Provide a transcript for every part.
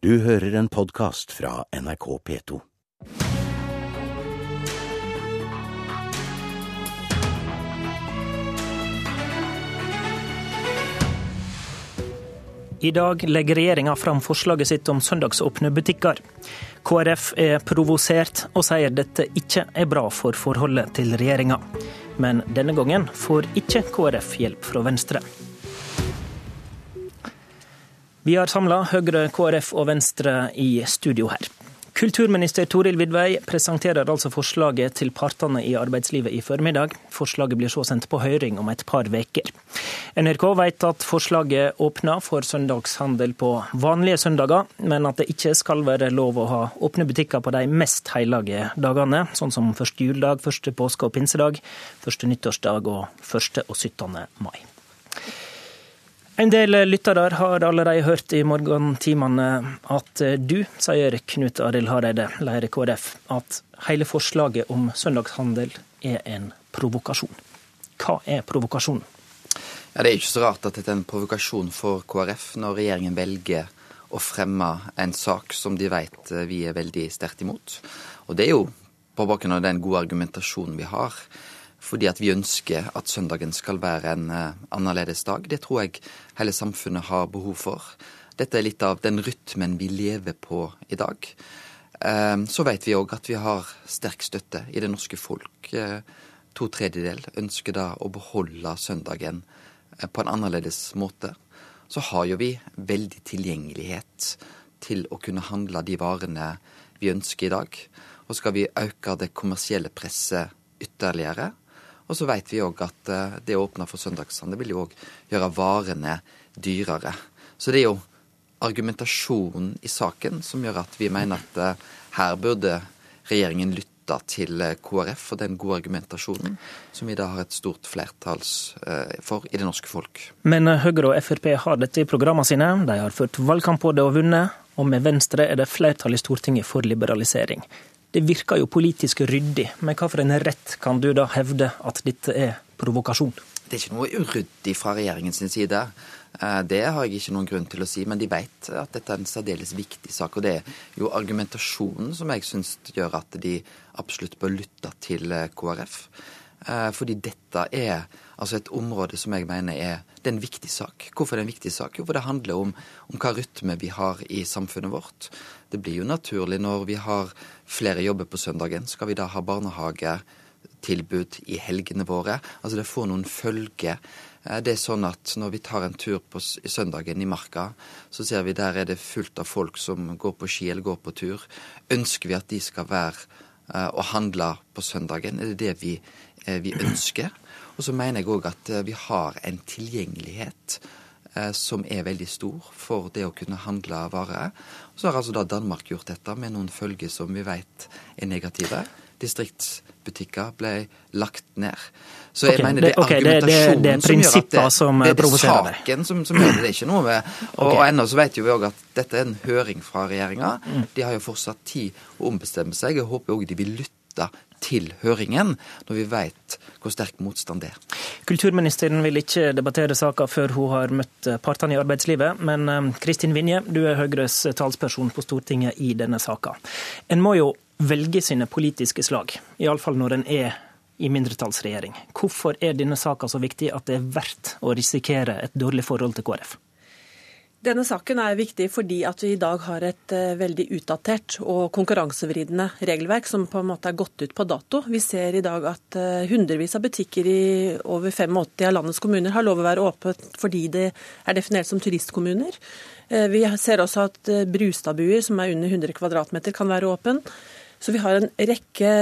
Du hører en podkast fra NRK P2. I dag legger regjeringa fram forslaget sitt om søndagsåpne butikker. KrF er provosert og sier dette ikke er bra for forholdet til regjeringa. Men denne gangen får ikke KrF hjelp fra Venstre. Vi har samla Høyre, KrF og Venstre i studio her. Kulturminister Toril Vidvei presenterer altså forslaget til partene i arbeidslivet i formiddag. Forslaget blir så sendt på høring om et par uker. NRK vet at forslaget åpner for søndagshandel på vanlige søndager, men at det ikke skal være lov å ha åpne butikker på de mest hellige dagene, sånn som første juledag, første påske og pinsedag, første nyttårsdag og første og 17. mai. En del lyttere har allerede hørt i morgentimene at du, sier Knut Arild Hareide, leder KrF, at hele forslaget om søndagshandel er en provokasjon. Hva er provokasjonen? Ja, det er ikke så rart at dette er en provokasjon for KrF når regjeringen velger å fremme en sak som de vet vi er veldig sterkt imot. Og det er jo på bakgrunn av den gode argumentasjonen vi har fordi at vi ønsker at søndagen skal være en uh, annerledes dag. Det tror jeg hele samfunnet har behov for. Dette er litt av den rytmen vi lever på i dag. Uh, så vet vi òg at vi har sterk støtte i det norske folk. Uh, to tredjedel ønsker da å beholde søndagen på en annerledes måte. Så har jo vi veldig tilgjengelighet til å kunne handle de varene vi ønsker i dag. Og skal vi øke det kommersielle presset ytterligere, og så vet vi òg at eh, det å åpne for søndagshandel vil jo òg gjøre varene dyrere. Så det er jo argumentasjonen i saken som gjør at vi mener at eh, her burde regjeringen lytte til eh, KrF og den gode argumentasjonen som vi da har et stort flertall for i det norske folk. Men Høyre og Frp har dette i programmene sine. De har ført valgkamp på det og vunnet. Og med Venstre er det flertall i Stortinget for liberalisering. Det virker jo politisk ryddig, men hvilken rett kan du da hevde at dette er provokasjon? Det er ikke noe uryddig fra regjeringens side. Eh, det har jeg ikke noen grunn til å si, men de vet at dette er en særdeles viktig sak. Og det er jo argumentasjonen som jeg syns gjør at de absolutt bør lytte til eh, KrF. Eh, fordi dette er altså et område som jeg mener er det er en viktig sak. Hvorfor er det en viktig sak? Jo, for det handler om, om hva rytme vi har i samfunnet vårt. Det blir jo naturlig når vi har flere jobber på søndagen. Skal vi da ha barnehagetilbud i helgene våre? Altså det får noen følger. Eh, det er sånn at når vi tar en tur på søndagen i marka, så ser vi der er det fullt av folk som går på ski eller går på tur. Ønsker vi at de skal være uh, og handle på søndagen? Er det det vi, vi ønsker? Og så mener jeg òg at uh, vi har en tilgjengelighet Eh, som er veldig stor for det å kunne handle varer. Og så har altså da Danmark gjort dette med noen følger som vi vet er negative. Distriktsbutikker ble lagt ned. Så jeg okay, mener det er okay, argumentasjonen det, det, det som gjør at det, som det, det er saken som, som gjør det. Det er ikke noe med Og, okay. og ennå så vet jo vi òg at dette er en høring fra regjeringa. Mm. De har jo fortsatt tid å ombestemme seg. Jeg håper òg de vil lytte til høringen, når vi vet hvor sterk motstand det er. Kulturministeren vil ikke debattere saka før hun har møtt partene i arbeidslivet, men eh, Kristin Vinje, du er Høyres talsperson på Stortinget i denne saka. En må jo velge sine politiske slag, iallfall når en er i mindretallsregjering. Hvorfor er denne saka så viktig at det er verdt å risikere et dårlig forhold til KrF? Denne saken er viktig fordi at vi i dag har et uh, veldig utdatert og konkurransevridende regelverk som på en måte er gått ut på dato. Vi ser i dag at uh, hundrevis av butikker i over 85 av landets kommuner har lov å være åpent fordi det er definert som turistkommuner. Uh, vi ser også at Brustadbuer, som er under 100 kvadratmeter, kan være åpen. Så vi har en rekke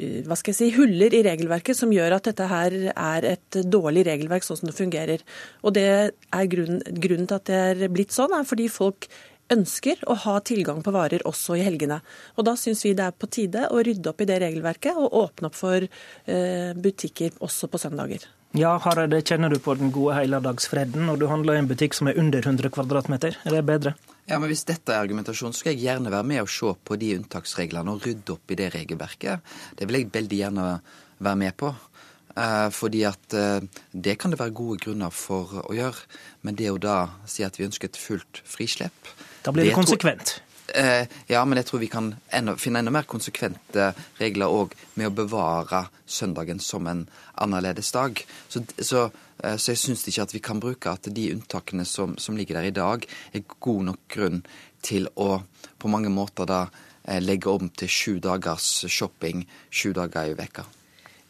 hva skal jeg si, huller i regelverket som gjør at dette her er et dårlig regelverk sånn som det fungerer. Og det er grunnen, grunnen til at det er blitt sånn, er fordi folk ønsker å ha tilgang på varer også i helgene. Og Da syns vi det er på tide å rydde opp i det regelverket og åpne opp for eh, butikker også på søndager. Ja, Hareide, kjenner du på den gode helligdagsfreden når du handler i en butikk som er under 100 kvadratmeter? Er det bedre? Ja, men Hvis dette er argumentasjon, så skal jeg gjerne være med og se på de unntaksreglene og rydde opp i det regelverket. Det vil jeg veldig gjerne være med på. Fordi at det kan det være gode grunner for å gjøre. Men det å da si at vi ønsker et fullt frislepp Da blir det, det konsekvent. Eh, ja, men jeg tror vi kan finne enda mer konsekvente regler òg med å bevare søndagen som en annerledes dag. Så, så, eh, så jeg syns ikke at vi kan bruke at de unntakene som, som, ligger der i dag, er god nok grunn til å på mange måter da eh, legge om til sju dagers shopping sju dager i veka.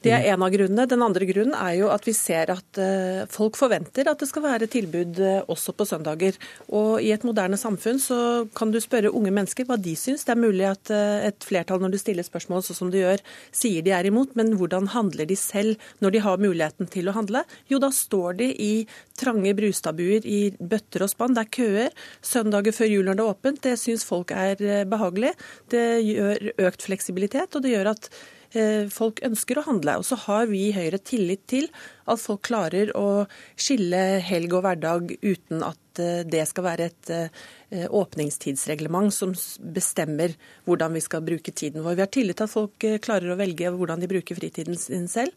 Det er en av grunnene. Den andre grunnen er jo at vi ser at eh, folk forventer at det skal være tilbud eh, også på søndager. Og i et moderne samfunn så kan du spørre unge mennesker hva de syns. Det er mulig at eh, et flertall når du stiller spørsmål sånn som du gjør, sier de er imot, men hvordan handler de selv når de har muligheten til å handle? Jo, da står de i trange brustadbuer i bøtter og spann. Det er køer. Søndager før jul når det er åpent, det syns folk er behagelig. Det gjør økt fleksibilitet, og det gjør at folk ønsker å handle. Og så har vi i Høyre tillit til at folk klarer å skille helg og hverdag uten at eh, det skal være et eh, åpningstidsreglement som bestemmer hvordan vi skal bruke tiden vår. Vi har tillit til at folk klarer å velge hvordan de bruker fritiden sin selv.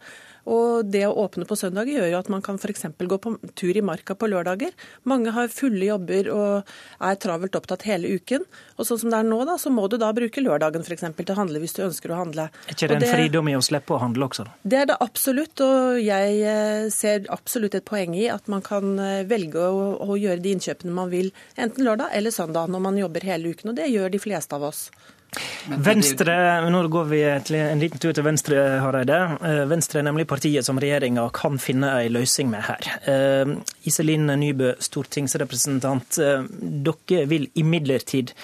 Og det å åpne på søndager gjør jo at man kan f.eks. gå på tur i marka på lørdager. Mange har fulle jobber og er travelt opptatt hele uken. Og sånn som det er nå, da, så må du da bruke lørdagen f.eks. til å handle hvis du ønsker å handle. Er ikke det en fridom i å slippe å handle også, da? Det er det absolutt. Og jeg eh, ser absolutt et poeng i at man kan eh, velge å, å gjøre de innkjøpene man vil, enten lørdag eller søndag når man jobber hele uken. Og det gjør de fleste av oss. Venstre, nå går vi til en liten tur til Venstre, Hareide. Eh, Venstre er nemlig partiet som regjeringa kan finne en løsning med her. Eh, Iselin Nybø, stortingsrepresentant. Eh, dere vil imidlertid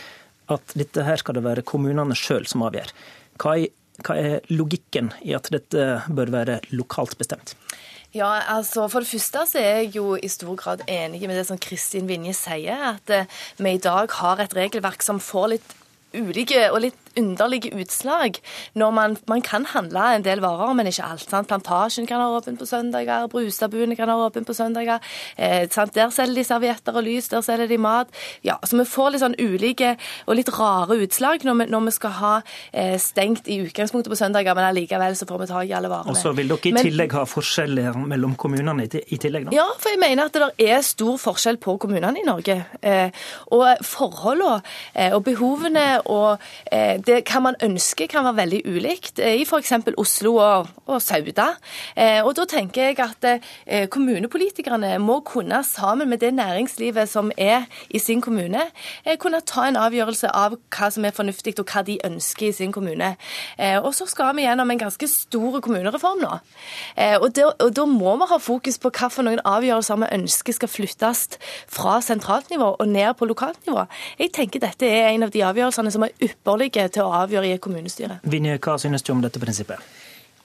at dette her skal det være kommunene sjøl som avgjør. Hva er, hva er logikken i at dette bør være lokalt bestemt? Ja, altså For det første så er jeg jo i stor grad enig med det som Kristin Vinje sier, at vi i dag har et regelverk som får litt ulike og litt underlige utslag når man, man, kan handle en del varer, men ikke alt. Sant? Plantasjen kan ha åpen på søndager, Brustadbuene kan ha åpen på søndager. Eh, der selger de servietter og lys, der selger de mat. Ja, så Vi får litt sånn ulike og litt rare utslag når vi, når vi skal ha eh, stengt i utgangspunktet på søndager, men allikevel så får vi tak i alle varene. Og så vil dere i men, tillegg ha forskjeller mellom kommunene i tillegg? da? Ja, for jeg mener at det er stor forskjell på kommunene i Norge. Eh, og forholdene eh, og behovene og eh, det hva man ønsker kan være veldig ulikt eh, i f.eks. Oslo og, og Sauda. Eh, og da tenker jeg at kommunepolitikerne må kunne, sammen med det næringslivet som er i sin kommune, kunne ta en avgjørelse av hva som er fornuftig og hva de ønsker i sin kommune. Og så skal vi gjennom en ganske stor kommunereform nå. Og da, og da må vi ha fokus på hva for noen avgjørelser vi ønsker skal flyttes fra sentralt nivå og ned på lokalt nivå. Jeg tenker dette er en av de avgjørelsene som er ypperlige til å avgjøre i et kommunestyre. Vinje, hva synes du om dette prinsippet?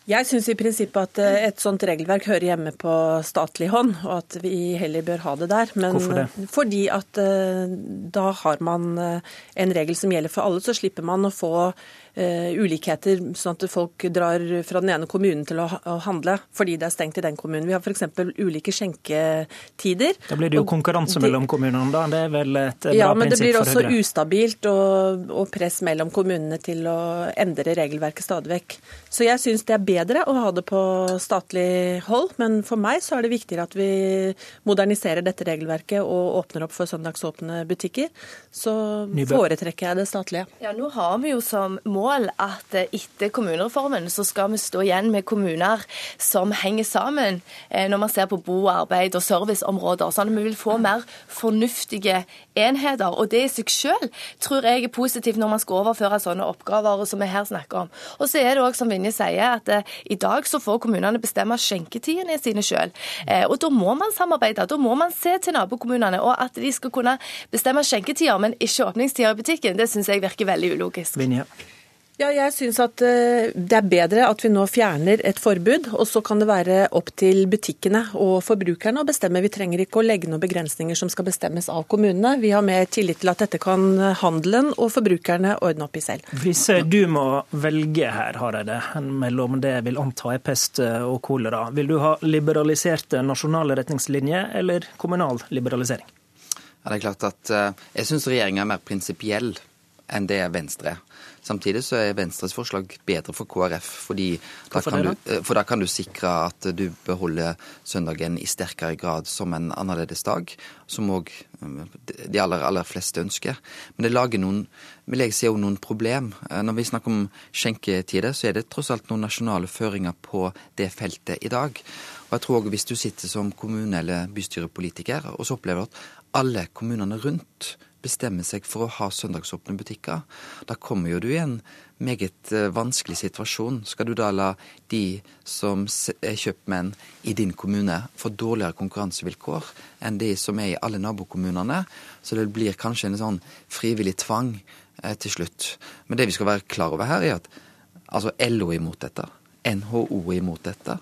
Jeg syns i prinsippet at eh, et sånt regelverk hører hjemme på statlig hånd, og at vi heller bør ha det der. Men Hvorfor det? Fordi at eh, da har man eh, en regel som gjelder for alle, så slipper man å få ulikheter, sånn at folk drar fra den ene kommunen til å, å handle fordi det er stengt i den kommunen. Vi har f.eks. ulike skjenketider. Da blir det jo konkurranse mellom kommunene, da. Det er vel et bra ja, men det blir også ustabilt og, og, press mellom kommunene til å endre regelverket stadig vekk. Så jeg syns det er bedre å ha det på statlig hold, men for meg så er det viktigere at vi moderniserer dette regelverket og åpner opp for søndagsåpne butikker. Så Nybø. foretrekker jeg det statlige. Ja, Nå har vi jo som mål mål at etter kommunereformen så skal vi stå igjen med kommuner som henger sammen eh, når man ser på bo, arbeid og serviceområder. Sånn at vi vil få mer fornuftige enheter. Og det i seg selv tror jeg er positivt når man skal overføre sånne oppgaver som vi her snakker om. Og så er det òg som Vinje sier, at eh, i dag så får kommunene bestemme skjenketidene sine. Eh, og da må man samarbeide. Da må man se til nabokommunene. Og at de skal kunne bestemme skjenketider, men ikke åpningstider i butikken, det syns jeg virker veldig ulogisk. Vinje. Ja, jeg syns at eh, det er bedre at vi nå fjerner et forbud, og så kan det være opp til butikkene og forbrukerne å bestemme. Vi trenger ikke å legge noen begrensninger som skal bestemmes av kommunene. Vi har mer tillit til at dette kan handelen og forbrukerne ordne opp i selv. Hvis eh, du må velge her, Hareide, mellom det jeg vil anta er pest eh, og kolera, vil du ha liberaliserte nasjonale retningslinjer eller kommunal liberalisering? Ja, det er klart at Jeg syns regjeringa er mer prinsipiell enn det Venstre er. Samtidig så er Venstres forslag bedre for KrF, fordi da kan, du, eh, for da kan du sikre at du beholder søndagen i sterkere grad som en annerledes dag, som òg eh, de aller, aller fleste ønsker. Men det lager noen vil jeg si, noen problem. Eh, når vi snakker om skjenketider, så er det tross alt noen nasjonale føringer på det feltet i dag. Og jeg tror også Hvis du sitter som kommune- eller bystyrepolitiker og så opplever at alle kommunene rundt bestemmer seg for å ha søndagsåpne butikker, da kommer jo du i en meget eh, vanskelig situasjon. Skal du da la de som er kjøpmenn i din kommune få dårligere konkurransevilkår enn de som er i alle nabokommunene? Så det blir kanskje en sånn frivillig tvang eh, til slutt. Men det vi skal være klar over her, er at altså LO er imot dette. NHO er imot dette.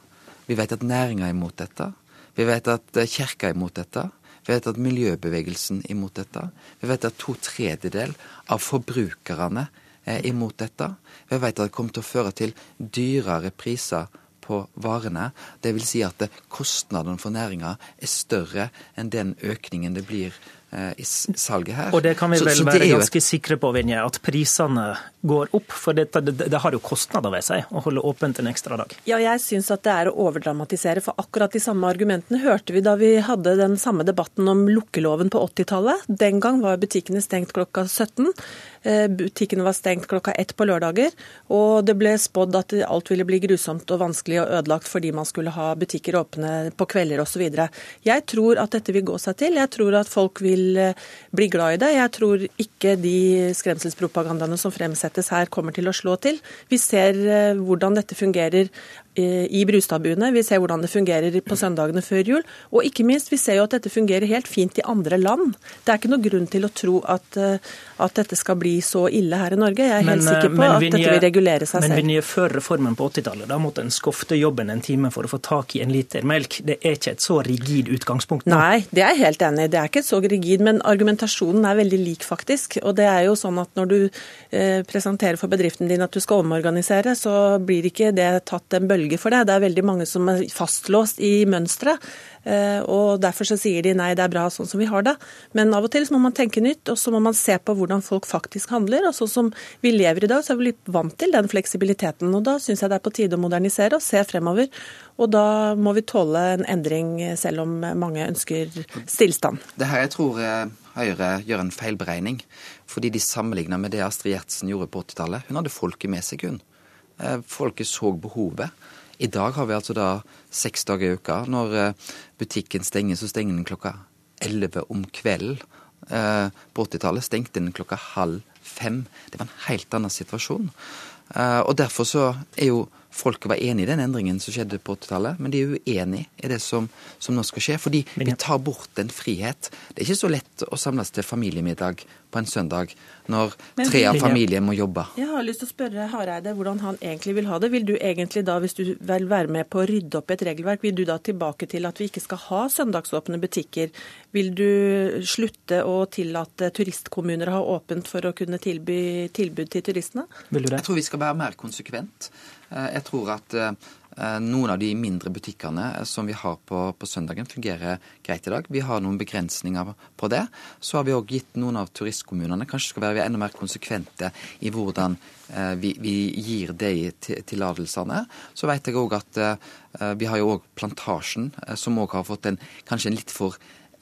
Vi vet at næringa er imot dette. Vi vet at eh, kirka er imot dette. Vi vet at miljøbevegelsen er imot dette. Vi vet at to tredjedel av forbrukerne er imot dette. Vi vet at det kommer til å føre til dyrere priser på varene. Det vil si at kostnadene for næringa er større enn den økningen det blir Eh, i salget her. Og det kan vi vel så, så være ganske et... sikre på, Vinje, at prisene går opp? For det, det, det, har jo kostnader ved seg å holde åpent en ekstra dag. Ja, jeg syns at det er å overdramatisere. For akkurat de samme argumentene hørte vi da vi hadde den samme debatten om lukkeloven på 80-tallet. Den gang var butikkene stengt klokka 17. Eh, butikkene var stengt klokka ett på lørdager. Og det ble spådd at alt ville bli grusomt og vanskelig og ødelagt fordi man skulle ha butikker åpne på kvelder osv. Jeg tror at dette vil gå seg til. Jeg tror at folk vil eh, bli glad i det. Jeg tror ikke de skremselspropagandaene som fremsettes her kommer til å slå til. Vi ser eh, hvordan dette fungerer i Brustadbuene. Vi ser hvordan det fungerer på søndagene før jul. Og ikke minst, vi ser jo at dette fungerer helt fint i andre land. Det er ikke noe grunn til å tro at, eh, at dette skal bli så ille her i Norge. Jeg er men, helt sikker eh, på at dette vil regulere seg men, selv. Men Vinje, før reformen på 80-tallet, da måtte en skofte jobben en time for å få tak i en liter melk. Det er ikke et så rigid utgangspunkt nå? Nei, det er jeg helt enig i. Det er ikke så rigid, men argumentasjonen er veldig lik, faktisk. Og det er jo sånn at når du eh, presenterer for bedriften din at du skal omorganisere, så blir ikke det tatt en bølge bølge for det. Det er veldig mange som er fastlåst i mønsteret. Eh, og Derfor så sier de nei, det er bra sånn som vi har det. Men av og til så må man tenke nytt, og så må man se på hvordan folk faktisk handler. Og sånn som vi lever i dag, så er vi litt vant til den fleksibiliteten. Og da syns jeg det er på tide å modernisere og se fremover. Og da må vi tåle en endring, selv om mange ønsker stillstand. Det her jeg tror eh, Høyre gjør en feilberegning. Fordi de sammenligner med det Astrid Gjertsen gjorde på 80-tallet. Hun hadde folket med seg, hun. Eh, folket så behovet. I dag har vi altså da seks dager i uka. Når eh, butikken stenger, så stenger den klokka elleve om kvelden. Eh, på 80-tallet stengte den klokka halv fem. Det var en helt annen situasjon. Og derfor så er jo folket var enig i den endringen som skjedde på 80-tallet, men de er uenig i det som, som, nå skal skje. Fordi vi tar bort en frihet. Det er ikke så lett å samles til familiemiddag på en søndag når men, tre av familien må jobbe. Jeg har lyst til å spørre Hareide hvordan han egentlig vil ha det. Vil du egentlig da, hvis du vil være med på å rydde opp i et regelverk, vil du da tilbake til at vi ikke skal ha søndagsåpne butikker? Vil du slutte å tillate turistkommuner å ha åpent for å kunne tilby tilbud til turistene? Vil du det? Jeg tror vi skal være mer konsekvent. Eh, jeg tror at eh, noen av de mindre butikkene eh, som vi har på, på, søndagen, fungerer greit i dag. Vi har noen begrensninger på det. Så har vi òg gitt noen av turistkommunene Kanskje skal være enda mer konsekvente i hvordan vi, vi gir de tillatelsene. Så vet jeg òg at vi har jo òg Plantasjen, som òg har fått en, kanskje en litt for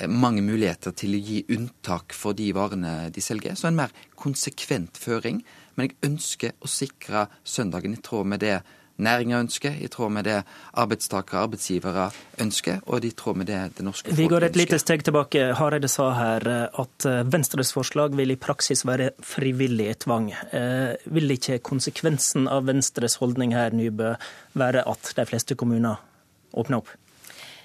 mange muligheter til å gi unntak for de varene de selger. Så en mer konsekvent føring men jeg ønsker å sikre søndagen i tråd med det næringa ønsker, i tråd med det arbeidstakere og arbeidsgivere ønsker, og i tråd med det det norske folk ønsker. Vi går et lite steg tilbake. Hareide sa her eh, at eh, Venstres forslag vil i praksis være frivillig tvang. Eh, vil ikke konsekvensen av Venstres holdning her, Nybø, være at de fleste kommuner åpner opp?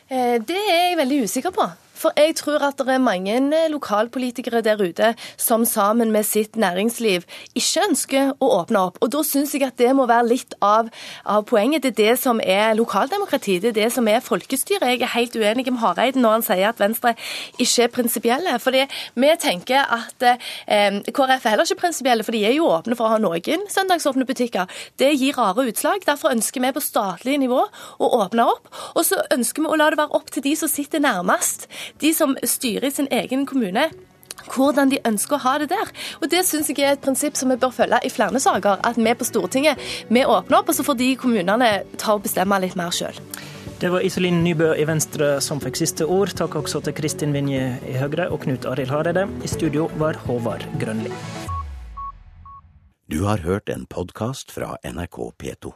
Det er jeg veldig usikker på. For jeg tror at det er mange eh, lokalpolitikere der ute som sammen med sitt næringsliv ikke ønsker å åpne opp. Og da syns jeg at det må være litt av, av, poenget. Det er det som er lokaldemokrati, det er det som er folkestyre. Jeg er helt uenig med Hareide når han sier at Venstre ikke er prinsipielle. Fordi vi tenker at eh, KrF er heller ikke prinsipielle, for de er jo åpne for å ha noen søndagsåpne butikker. Det gir rare utslag. Derfor ønsker vi på statlig nivå å åpne opp. Og så ønsker vi å la det være opp til de som sitter nærmest de som styrer i sin egen kommune hvordan de ønsker å ha det der. Og Det synes jeg er et prinsipp som vi bør følge i flere saker. At vi på Stortinget vi åpner opp, og så får de kommunene ta og bestemme litt mer sjøl. Det var Iselin Nybø i Venstre som fikk siste ord. Takk også til Kristin Vinje i Høyre og Knut Arild Hareide. I studio var Håvard Grønli. Du har hørt en podkast fra NRK P2.